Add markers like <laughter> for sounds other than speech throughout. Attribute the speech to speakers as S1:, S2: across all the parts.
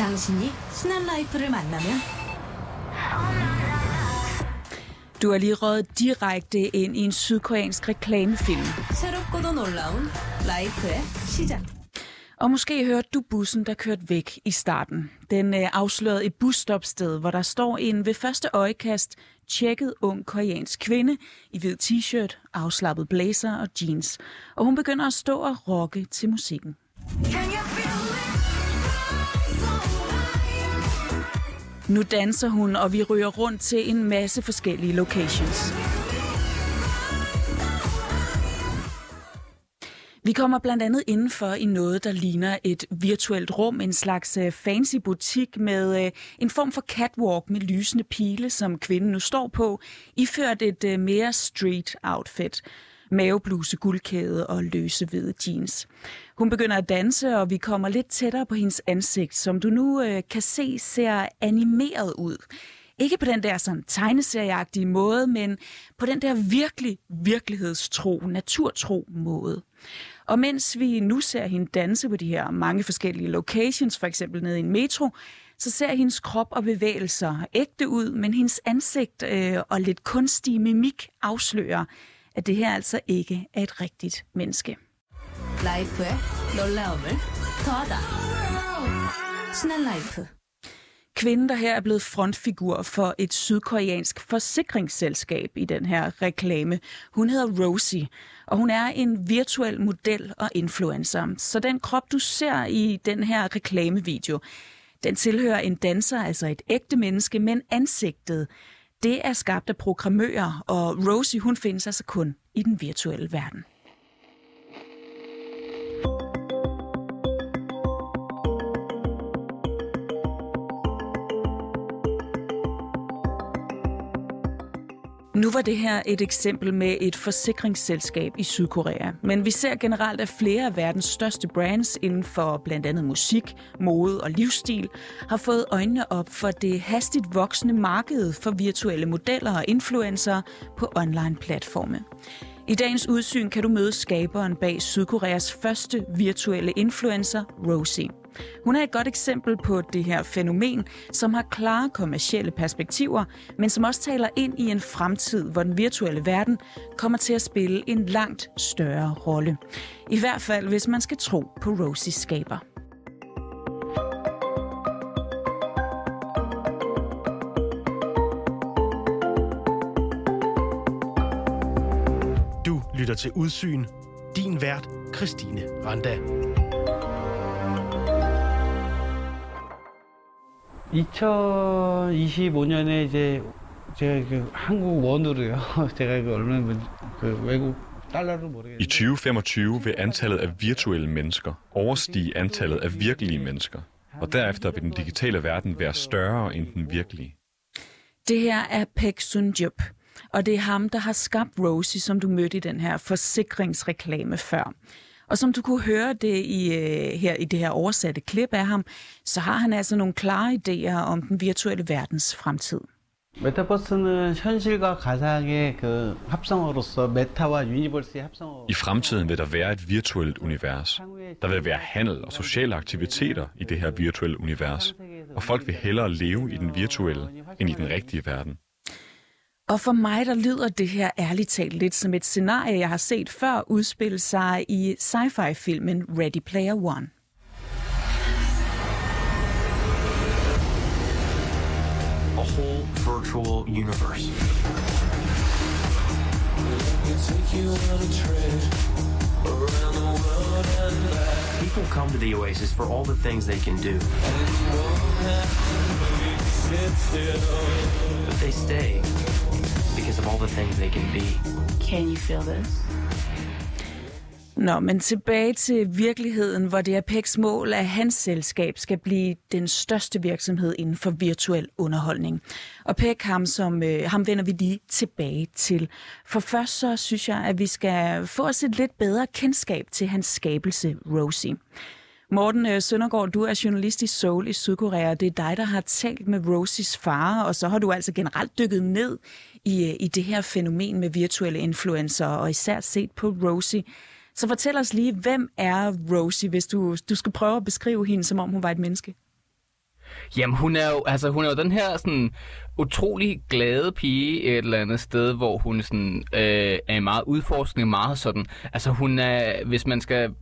S1: 당신이 순한 라이프를 만나면
S2: Du er lige røget direkte ind i en sydkoreansk reklamefilm.
S1: 새롭고도 놀라운 라이프의 시작.
S2: Og måske hørte du bussen, der kørte væk i starten. Den øh, afslørede et busstopsted, hvor der står en ved første øjekast tjekket ung koreansk kvinde i hvid t-shirt, afslappet blazer og jeans. Og hun begynder at stå og rocke til musikken. Nu danser hun, og vi ryger rundt til en masse forskellige locations. Vi kommer blandt andet indenfor i noget, der ligner et virtuelt rum, en slags øh, fancy butik med øh, en form for catwalk med lysende pile, som kvinden nu står på, iført et øh, mere street outfit mavebluse, guldkæde og løse hvide jeans. Hun begynder at danse, og vi kommer lidt tættere på hendes ansigt, som du nu øh, kan se ser animeret ud. Ikke på den der sådan tegneserieagtige måde, men på den der virkelig virkelighedstro, naturtro måde. Og mens vi nu ser hende danse på de her mange forskellige locations, for eksempel nede i en metro, så ser hendes krop og bevægelser ægte ud, men hendes ansigt øh, og lidt kunstige mimik afslører, at det her altså ikke er et rigtigt menneske.
S1: Life,
S2: Kvinden, der her er blevet frontfigur for et sydkoreansk forsikringsselskab i den her reklame, hun hedder Rosie, og hun er en virtuel model og influencer. Så den krop, du ser i den her reklamevideo, den tilhører en danser, altså et ægte menneske, men ansigtet, det er skabt af programmører, og Rosie, hun findes altså kun i den virtuelle verden. Nu var det her et eksempel med et forsikringsselskab i Sydkorea, men vi ser generelt, at flere af verdens største brands inden for blandt andet musik, mode og livsstil har fået øjnene op for det hastigt voksende marked for virtuelle modeller og influencer på online-platforme. I dagens udsyn kan du møde skaberen bag Sydkoreas første virtuelle influencer, Rosie. Hun er et godt eksempel på det her fænomen, som har klare kommercielle perspektiver, men som også taler ind i en fremtid, hvor den virtuelle verden kommer til at spille en langt større rolle. I hvert fald, hvis man skal tro på Rosies skaber.
S3: lytter til Udsyn. Din vært, Christine Randa.
S4: 2025년에 이제 제가 그 한국 원으로요. <laughs> 제가 그 얼마나 뭐- 그 외국 달러를
S5: I
S4: 모르겠는데
S5: 2025 vil antallet af virtuelle mennesker overstige antallet af virkelige mennesker, og derefter vil den digitale verden være større end den virkelige.
S2: Det her er Pek Sunjup, og det er ham, der har skabt Rosie, som du mødte i den her forsikringsreklame før. Og som du kunne høre det i, øh, her, i det her oversatte klip af ham, så har han altså nogle klare idéer om den virtuelle verdens fremtid.
S5: I fremtiden vil der være et virtuelt univers. Der vil være handel og sociale aktiviteter i det her virtuelle univers, og folk vil hellere leve i den virtuelle end i den rigtige verden.
S2: Og for mig, der lyder det her ærligt talt lidt som et scenarie, jeg har set før udspille sig i sci-fi-filmen Ready Player One.
S6: a whole virtual universe. People come to the Oasis for all the things they can do. But they stay because of all the things they can be.
S1: Can you feel this?
S2: Nå, men tilbage til virkeligheden, hvor det er Peks mål, at hans selskab skal blive den største virksomhed inden for virtuel underholdning. Og Pek, ham, som, øh, ham vender vi lige tilbage til. For først så synes jeg, at vi skal få os et lidt bedre kendskab til hans skabelse, Rosie. Morten øh, Søndergaard, du er journalist i Seoul i Sydkorea. Det er dig, der har talt med Rosies far, og så har du altså generelt dykket ned i, øh, i det her fænomen med virtuelle influencer, og især set på Rosie. Så fortæl os lige, hvem er Rosie, hvis du, du skal prøve at beskrive hende, som om hun var et menneske?
S7: Jamen, hun er jo, altså, hun er jo den her sådan utrolig glade pige et eller andet sted, hvor hun sådan, øh, er meget udforskende, meget sådan, altså hun er, hvis man skal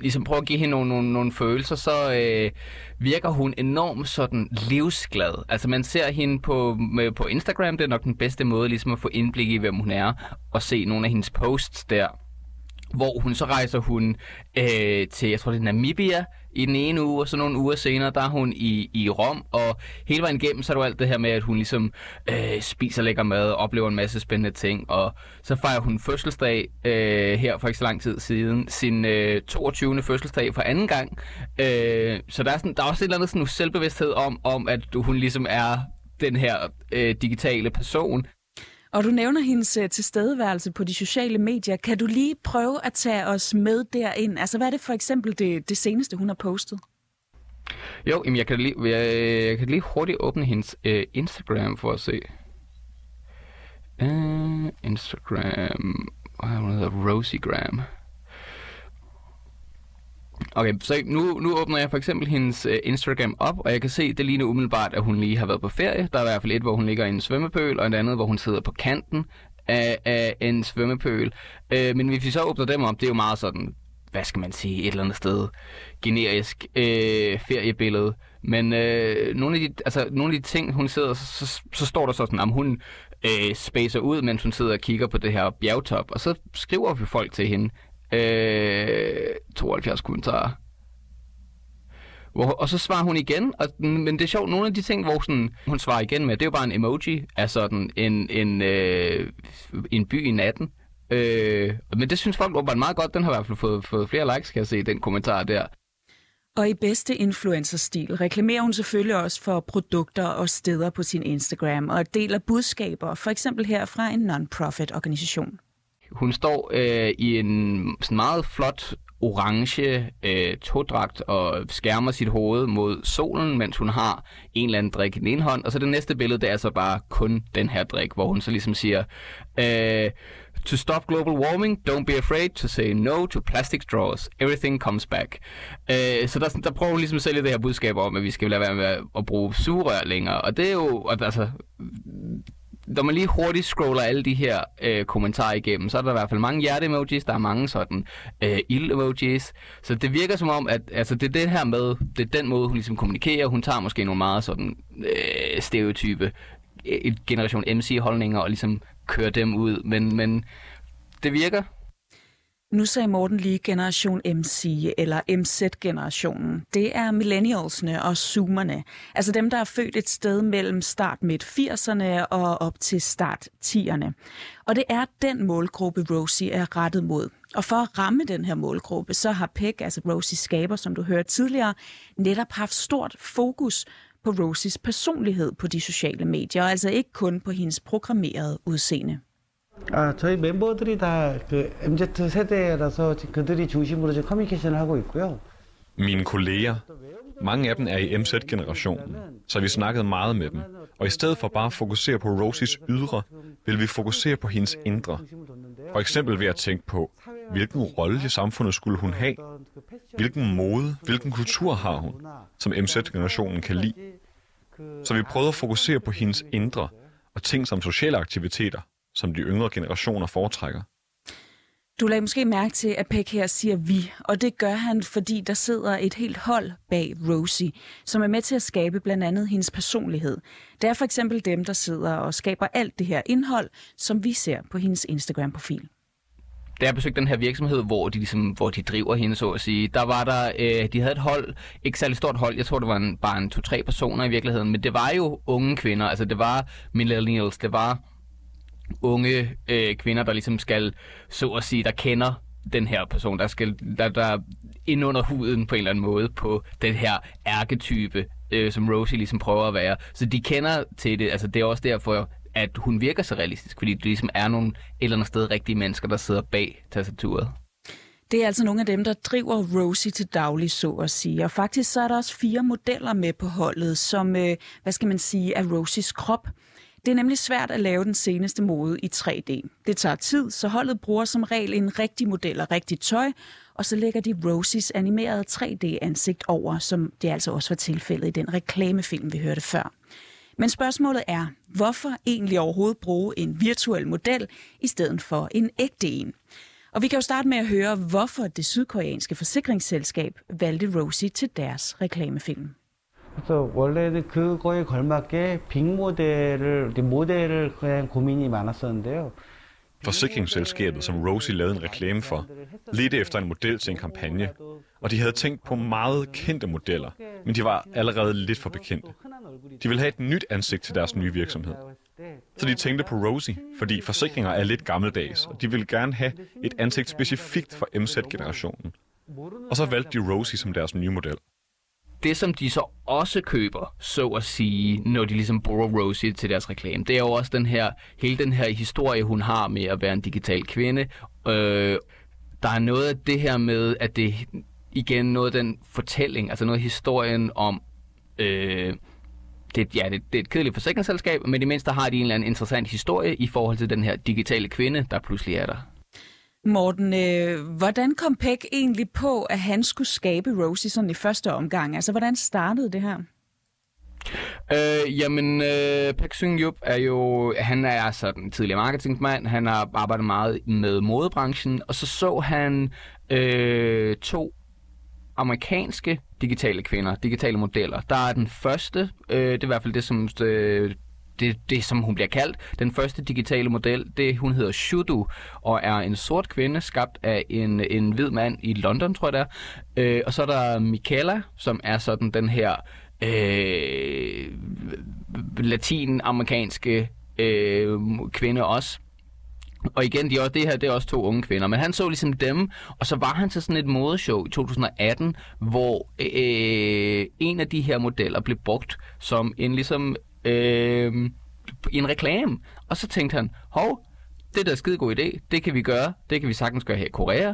S7: ligesom prøve at give hende nogle, nogle, nogle følelser, så øh, virker hun enormt sådan livsglad. Altså man ser hende på, med, på Instagram, det er nok den bedste måde ligesom at få indblik i, hvem hun er, og se nogle af hendes posts der hvor hun så rejser hun øh, til, jeg tror det er Namibia, i den ene uge, og så nogle uger senere, der er hun i, i Rom, og hele vejen igennem, så er det alt det her med, at hun ligesom øh, spiser lækker mad, og oplever en masse spændende ting, og så fejrer hun fødselsdag øh, her for ikke så lang tid siden, sin øh, 22. fødselsdag for anden gang, øh, så der er, sådan, der er også et eller andet sådan, selvbevidsthed om, om, at hun ligesom er den her øh, digitale person,
S2: og du nævner hendes øh, tilstedeværelse på de sociale medier. Kan du lige prøve at tage os med derind? Altså, hvad er det for eksempel det, det seneste, hun har postet?
S7: Jo, jamen jeg, kan lige, jeg, jeg kan lige hurtigt åbne hendes øh, Instagram for at se. Uh, Instagram... Hvad hedder Rosiegram. Okay, så nu, nu åbner jeg for eksempel hendes øh, Instagram op, og jeg kan se, det ligner umiddelbart, at hun lige har været på ferie. Der er i hvert fald et, hvor hun ligger i en svømmepøl, og et andet, hvor hun sidder på kanten af, af en svømmepøl. Øh, men hvis vi så åbner dem op, det er jo meget sådan, hvad skal man sige, et eller andet sted generisk øh, feriebillede. Men øh, nogle, af de, altså, nogle af de ting, hun sidder, så, så, så står der sådan, at hun øh, spacer ud, mens hun sidder og kigger på det her bjergtop. Og så skriver vi folk til hende, Øh, 72 kommentarer. Hvor, og så svarer hun igen, og, men det er sjovt, nogle af de ting, hvor sådan, hun svarer igen med, det er jo bare en emoji af sådan en, en, øh, en by i natten. Øh, men det synes folk var meget godt, den har i hvert fald fået, fået flere likes, kan jeg se, den kommentar der.
S2: Og i bedste influencer-stil reklamerer hun selvfølgelig også for produkter og steder på sin Instagram og deler budskaber, for eksempel her fra en non-profit organisation.
S7: Hun står øh, i en sådan meget flot orange øh, togdragt og skærmer sit hoved mod solen, mens hun har en eller anden drik i den ene hånd. Og så det næste billede, det er så bare kun den her drik, hvor hun så ligesom siger, øh, To stop global warming, don't be afraid to say no to plastic straws. Everything comes back. Øh, så der, der prøver hun ligesom selv sælge det her budskab om, at vi skal lade være med at bruge sugerør længere. Og det er jo, altså, når man lige hurtigt scroller alle de her øh, kommentarer igennem, så er der i hvert fald mange hjerte-emojis, der er mange sådan øh, ild-emojis. Så det virker som om, at altså, det er det her med, det er den måde, hun ligesom kommunikerer. Hun tager måske nogle meget sådan øh, stereotype øh, et generation MC-holdninger og ligesom kører dem ud. Men, men det virker.
S2: Nu sagde Morten lige generation MC eller MZ-generationen. Det er millennialsne og zoomerne. Altså dem, der er født et sted mellem start midt 80'erne og op til start 10'erne. Og det er den målgruppe, Rosie er rettet mod. Og for at ramme den her målgruppe, så har Peg, altså Rosies skaber, som du hørte tidligere, netop haft stort fokus på Rosies personlighed på de sociale medier, og altså ikke kun på hendes programmerede udseende.
S4: 아, 저희 멤버들이 다 그 MZ 세대라서 그들이 중심으로 지금 커뮤니케이션을 하고 있고요.
S5: Mine kolleger, mange af dem er i MZ-generationen, så vi snakkede meget med dem. Og i stedet for bare at fokusere på Rosies ydre, vil vi fokusere på hendes indre. For eksempel ved at tænke på, hvilken rolle i samfundet skulle hun have? Hvilken mode, hvilken kultur har hun, som MZ-generationen kan lide? Så vi prøvede at fokusere på hendes indre og ting som sociale aktiviteter, som de yngre generationer foretrækker.
S2: Du lagde måske mærke til, at Peck her siger vi, og det gør han, fordi der sidder et helt hold bag Rosie, som er med til at skabe blandt andet hendes personlighed. Det er for eksempel dem, der sidder og skaber alt det her indhold, som vi ser på hendes Instagram-profil
S7: da jeg besøgte den her virksomhed, hvor de, ligesom, hvor de driver hende, så at sige, der var der, øh, de havde et hold, ikke særlig stort hold, jeg tror, det var en, bare en to-tre personer i virkeligheden, men det var jo unge kvinder, altså det var millennials, det var unge øh, kvinder, der ligesom skal, så at sige, der kender den her person, der skal der, der ind under huden på en eller anden måde på den her ærketype, øh, som Rosie ligesom prøver at være. Så de kender til det, altså det er også derfor, at hun virker så realistisk, fordi det ligesom er nogle et eller andet sted rigtige mennesker, der sidder bag tastaturet.
S2: Det er altså nogle af dem, der driver Rosie til daglig, så at sige. Og faktisk så er der også fire modeller med på holdet, som, øh, hvad skal man sige, er Rosies krop. Det er nemlig svært at lave den seneste mode i 3D. Det tager tid, så holdet bruger som regel en rigtig model og rigtig tøj, og så lægger de Rosies animerede 3D-ansigt over, som det altså også var tilfældet i den reklamefilm, vi hørte før. Men spørgsmålet er, hvorfor egentlig overhovedet bruge en virtuel model i stedet for en ægte en? Og vi kan jo starte med at høre, hvorfor det sydkoreanske forsikringsselskab valgte Rosie til deres reklamefilm.
S4: 그래서 원래는 그거에 걸맞게 빅 모델을 이제 모델을 그냥 고민이 많았었는데요.
S5: Forsikringsselskabet, som Rosie lavede en reklame for, ledte efter en model til en kampagne, og de havde tænkt på meget kendte modeller, men de var allerede lidt for bekendte. De ville have et nyt ansigt til deres nye virksomhed. Så de tænkte på Rosie, fordi forsikringer er lidt gammeldags, og de ville gerne have et ansigt specifikt for MZ-generationen. Og så valgte de Rosie som deres nye model.
S7: det, som de så også køber, så at sige, når de ligesom bruger Rosie til deres reklame, det er jo også den her, hele den her historie, hun har med at være en digital kvinde. Øh, der er noget af det her med, at det igen noget af den fortælling, altså noget af historien om, øh, det, ja, det, det er et kedeligt forsikringsselskab, men i mindste har de en eller anden interessant historie i forhold til den her digitale kvinde, der pludselig er der.
S2: Morten, øh, hvordan kom Peck egentlig på, at han skulle skabe Rosie sådan i første omgang? Altså, hvordan startede det her?
S7: Øh, jamen, øh, Peck Sung Yup er jo, han er altså en tidligere marketingmand, han har arbejdet meget med modebranchen, og så så han øh, to amerikanske digitale kvinder, digitale modeller. Der er den første, øh, det er i hvert fald det, som øh, det, det, som hun bliver kaldt. Den første digitale model, det hun hedder Shudu, og er en sort kvinde, skabt af en, en hvid mand i London, tror jeg det er. Øh, og så er der Michaela, som er sådan den her øh, latinamerikanske øh, kvinde også. Og igen, de også, det her det er også to unge kvinder. Men han så ligesom dem, og så var han til sådan et modeshow i 2018, hvor øh, øh, en af de her modeller blev brugt som en ligesom øh, i en reklame. Og så tænkte han, hov, det er skide god idé, det kan vi gøre, det kan vi sagtens gøre her i Korea.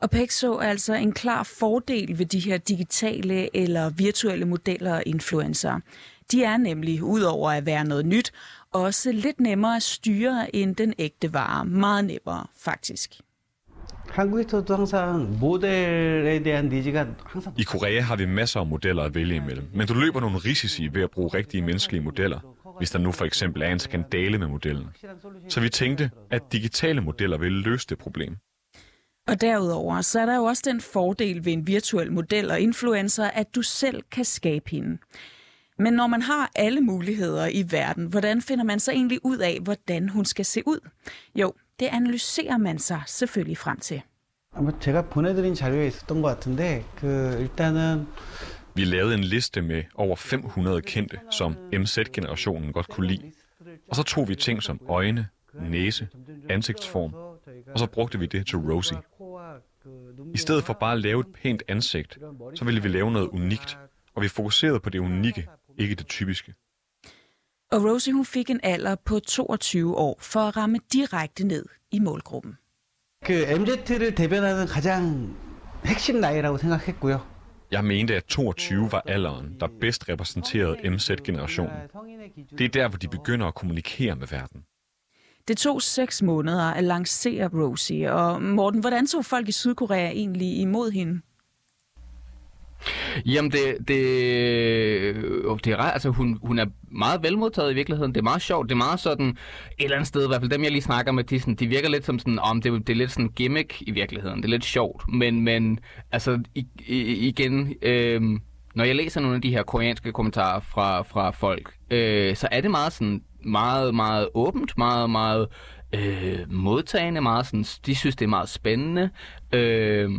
S2: Og Peck så altså en klar fordel ved de her digitale eller virtuelle modeller og influencer. De er nemlig, udover at være noget nyt, også lidt nemmere at styre end den ægte vare. Meget nemmere, faktisk.
S4: 한국에서도 항상 모델에 대한 니즈가 항상
S5: I Korea har vi masser af modeller at vælge imellem, men du løber nogle risici ved at bruge rigtige menneskelige modeller, hvis der nu for eksempel er en skandale med modellen. Så vi tænkte, at digitale modeller ville løse det problem.
S2: Og derudover, så er der jo også den fordel ved en virtuel model og influencer, at du selv kan skabe hende. Men når man har alle muligheder i verden, hvordan finder man så egentlig ud af, hvordan hun skal se ud? Jo, det analyserer man sig selvfølgelig frem til.
S4: 아마 제가 보내드린 자료에 있었던 것 같은데 그 일단은
S5: Vi lavede en liste med over 500 kendte, som MZ-generationen godt kunne lide. Og så tog vi ting som øjne, næse, ansigtsform, og så brugte vi det til Rosie. I stedet for bare at lave et pænt ansigt, så ville vi lave noget unikt, og vi fokuserede på det unikke, ikke det typiske.
S2: Og Rosie hun fik en alder på 22 år for at ramme direkte ned i målgruppen.
S4: 그 MZ를 대변하는 가장 핵심 나이라고 생각했고요.
S5: Jeg mente, at 22 var alderen, der bedst repræsenterede MZ-generationen. Det er der, hvor de begynder at kommunikere med verden.
S2: Det tog seks måneder at lancere Rosie, og Morten, hvordan tog folk i Sydkorea egentlig imod hende?
S7: Jamen, det, det, øh, det er ret, altså hun, hun er meget velmodtaget i virkeligheden. Det er meget sjovt. Det er meget sådan, et eller andet sted, i hvert fald dem, jeg lige snakker med, de, sådan, de virker lidt som sådan, om det, det er lidt sådan gimmick i virkeligheden. Det er lidt sjovt. Men, men altså, i, i, igen, øh, når jeg læser nogle af de her koreanske kommentarer fra, fra folk, øh, så er det meget sådan, meget, meget åbent, meget, meget øh, modtagende, meget sådan, de synes, det er meget spændende. Øh,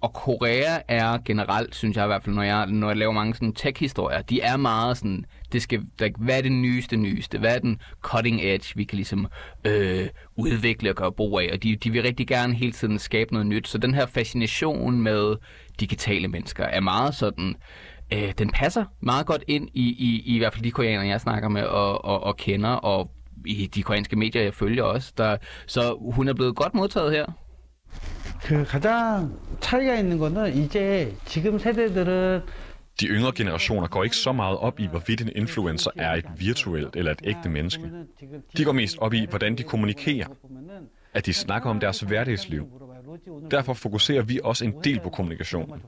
S7: og Korea er generelt, synes jeg i hvert fald, når jeg, når jeg laver mange sådan tech-historier, de er meget sådan, det skal, like, hvad er det nyeste nyeste? Hvad er den cutting edge, vi kan ligesom øh, udvikle og gøre brug af? Og de, de vil rigtig gerne hele tiden skabe noget nyt. Så den her fascination med digitale mennesker er meget sådan, øh, den passer meget godt ind i, i, i, i hvert fald de koreanere, jeg snakker med og, og, og kender, og i de koreanske medier, jeg følger også. Der, så hun er blevet godt modtaget her.
S4: 그 가장 차이가 있는 거는 이제 지금 세대들은
S5: De yngre generationer går ikke så meget op i, hvorvidt en influencer er et virtuelt eller et ægte menneske. De går mest op i, hvordan de kommunikerer, at de snakker om deres hverdagsliv. Derfor fokuserer vi også en del på kommunikationen.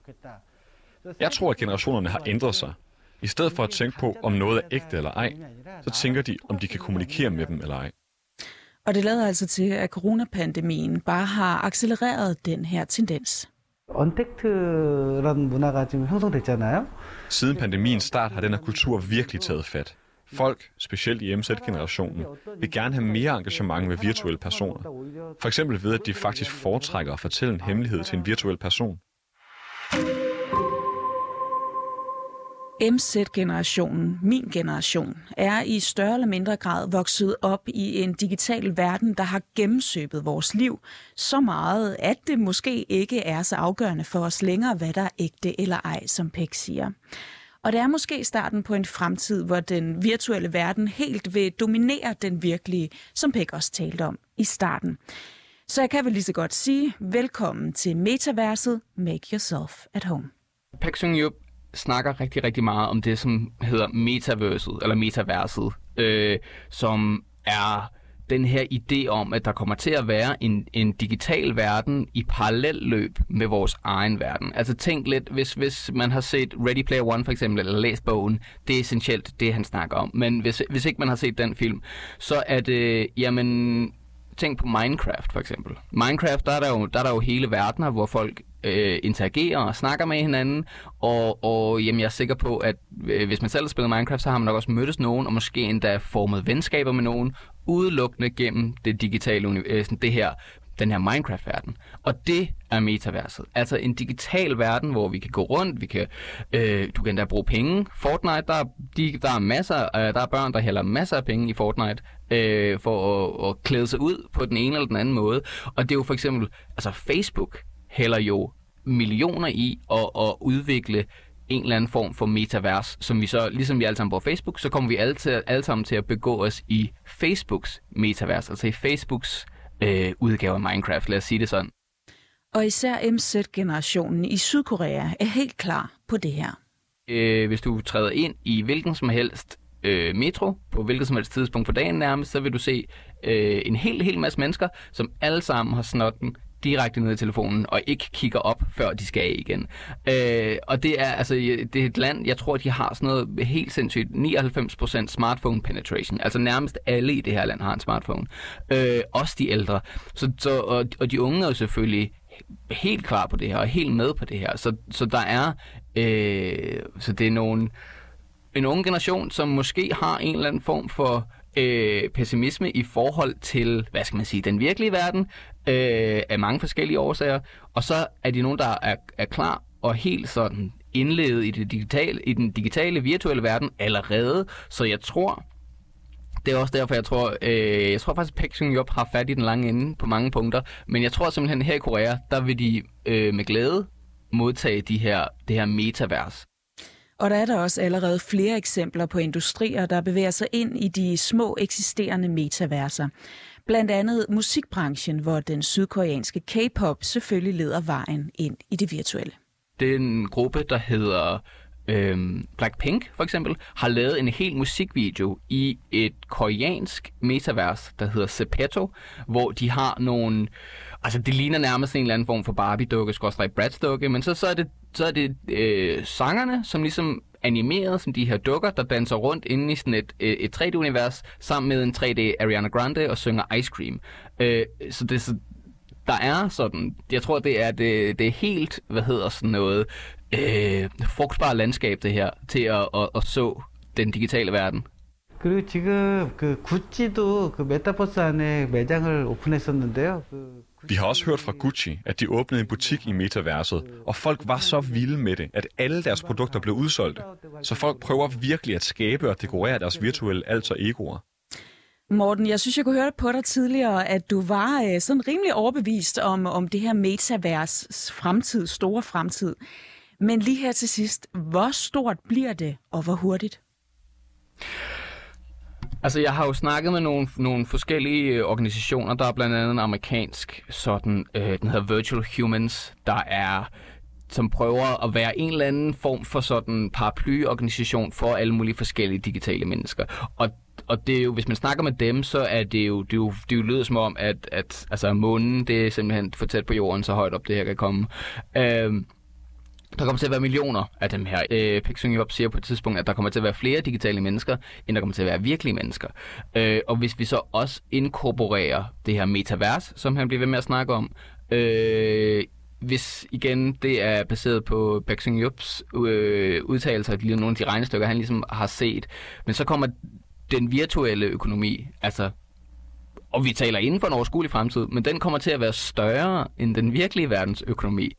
S5: Jeg tror, at generationerne har ændret sig. I stedet for at tænke på, om noget er ægte eller ej, så tænker de, om de kan kommunikere med dem eller ej.
S2: Og det lader altså til, at coronapandemien bare har accelereret den her tendens.
S4: 언택트라는 문화가 지금 형성됐잖아요.
S5: Siden pandemiens start har den her kultur virkelig taget fat. Folk, specielt i MZ-generationen, vil gerne have mere engagement med virtuelle personer. For eksempel ved, at de faktisk foretrækker at fortælle en hemmelighed til en virtuel person.
S2: MZ-generationen, min generation, er i større eller mindre grad vokset op i en digital verden, der har gennemsøbet vores liv så meget, at det måske ikke er så afgørende for os længere, hvad der er ægte eller ej, som Pek siger. Og det er måske starten på en fremtid, hvor den virtuelle verden helt vil dominere den virkelige, som Pek også talte om i starten. Så jeg kan vel lige så godt sige, velkommen til metaverset Make Yourself at Home.
S7: Park Sung Yup snakker rigtig, rigtig meget om det, som hedder metaverset, eller metaverset, øh, som er den her idé om, at der kommer til at være en, en digital verden i parallel løb med vores egen verden. Altså tænk lidt, hvis, hvis man har set Ready Player One for eksempel, eller læst bogen, det er essentielt det, han snakker om. Men hvis, hvis ikke man har set den film, så er det, jamen, tænk på Minecraft for eksempel. Minecraft, der er der jo, der er der jo hele verdener, hvor folk øh, interagerer og snakker med hinanden, og, og jamen, jeg er sikker på, at øh, hvis man selv har spillet Minecraft, så har man nok også mødtes nogen, og måske endda formet venskaber med nogen, udelukkende gennem det digitale univers, øh, det her den her Minecraft-verden. Og det er metaverset. Altså en digital verden, hvor vi kan gå rundt, vi kan, øh, du kan endda bruge penge. Fortnite, der, er, de, der er masser, øh, der er børn, der hælder masser af penge i Fortnite øh, for at, at klæde sig ud på den ene eller den anden måde. Og det er jo for eksempel, altså Facebook hælder jo millioner i at, at udvikle en eller anden form for metavers, som vi så, ligesom vi alle sammen bruger Facebook, så kommer vi alle, til, alle sammen til at begå os i Facebooks metavers, altså i Facebooks øh, udgave af Minecraft, lad os sige det sådan.
S2: Og især MZ-generationen i Sydkorea er helt klar på det her.
S7: Øh, hvis du træder ind i hvilken som helst øh, metro, på hvilket som helst tidspunkt på dagen nærmest, så vil du se øh, en hel, hel masse mennesker, som alle sammen har snotten direkte ned i telefonen og ikke kigger op, før de skal af igen. Øh, og det er altså det er et land, jeg tror, de har sådan noget helt sindssygt 99% smartphone penetration. Altså nærmest alle i det her land har en smartphone. Øh, også de ældre. Så, så, og, og de unge er jo selvfølgelig helt klar på det her og helt med på det her. Så, så der er øh, så det er nogle en ung generation, som måske har en eller anden form for øh, pessimisme i forhold til, hvad skal man sige, den virkelige verden, øh, af mange forskellige årsager, og så er de nogen, der er, er klar og helt sådan indledet i, det digitale, i den digitale, virtuelle verden allerede, så jeg tror, det er også derfor, jeg tror, øh, jeg tror faktisk, at Pek Sung har fat i den lange ende på mange punkter, men jeg tror simpelthen, her i Korea, der vil de øh, med glæde modtage de her, det her metavers.
S2: Og der er der også allerede flere eksempler på industrier, der bevæger sig ind i de små eksisterende metaverser. Blandt andet musikbranchen, hvor den sydkoreanske K-pop selvfølgelig leder vejen ind i det virtuelle.
S7: Det er en gruppe, der hedder øhm, Blackpink for eksempel, har lavet en hel musikvideo i et koreansk metavers, der hedder Zepeto, hvor de har nogle... Altså, det ligner nærmest en eller anden form for Barbie-dukke, skorstræk Bratz-dukke, men så, så er det, så er det øh, sangerne, som ligesom animeret som de her dukker, der danser rundt inde i sådan et, et 3D-univers, sammen med en 3D Ariana Grande og synger Ice Cream. Øh, så det så, der er sådan, jeg tror, det er det, det er helt, hvad hedder sådan noget, øh, frugtbare landskab det her, til at, at, at så den digitale verden.
S4: 그리고 지금 그 구찌도 그 메타버스 안에 매장을 오픈했었는데요. 그
S5: Vi har også hørt fra Gucci, at de åbnede en butik i metaverset, og folk var så vilde med det, at alle deres produkter blev udsolgt. Så folk prøver virkelig at skabe og dekorere deres virtuelle alter egoer.
S2: Morten, jeg synes, jeg kunne høre på dig tidligere, at du var øh, sådan rimelig overbevist om, om det her metavers fremtid, store fremtid. Men lige her til sidst, hvor stort bliver det, og hvor hurtigt?
S7: Altså, jeg har jo snakket med nogle, nogle forskellige øh, organisationer. Der er blandt andet en amerikansk sådan, øh, den hedder Virtual Humans, der er som prøver at være en eller anden form for sådan paraplyorganisation for alle mulige forskellige digitale mennesker. Og og det er jo, hvis man snakker med dem, så er det jo, det er jo, det er jo lyder som om, at, at altså, månen, det er simpelthen for tæt på jorden, så højt op det her kan komme. Øhm, der kommer til at være millioner af dem her. Øh, Pek Sung siger på et tidspunkt, at der kommer til at være flere digitale mennesker, end der kommer til at være virkelige mennesker. Øh, og hvis vi så også inkorporerer det her metavers, som han bliver ved med at snakke om, øh, hvis igen det er baseret på Pek Sung øh, udtalelser, lige nogle af de regnestykker, han ligesom har set, men så kommer den virtuelle økonomi, altså og vi taler inden for en overskuelig fremtid, men den kommer til at være større end den virkelige verdens økonomi.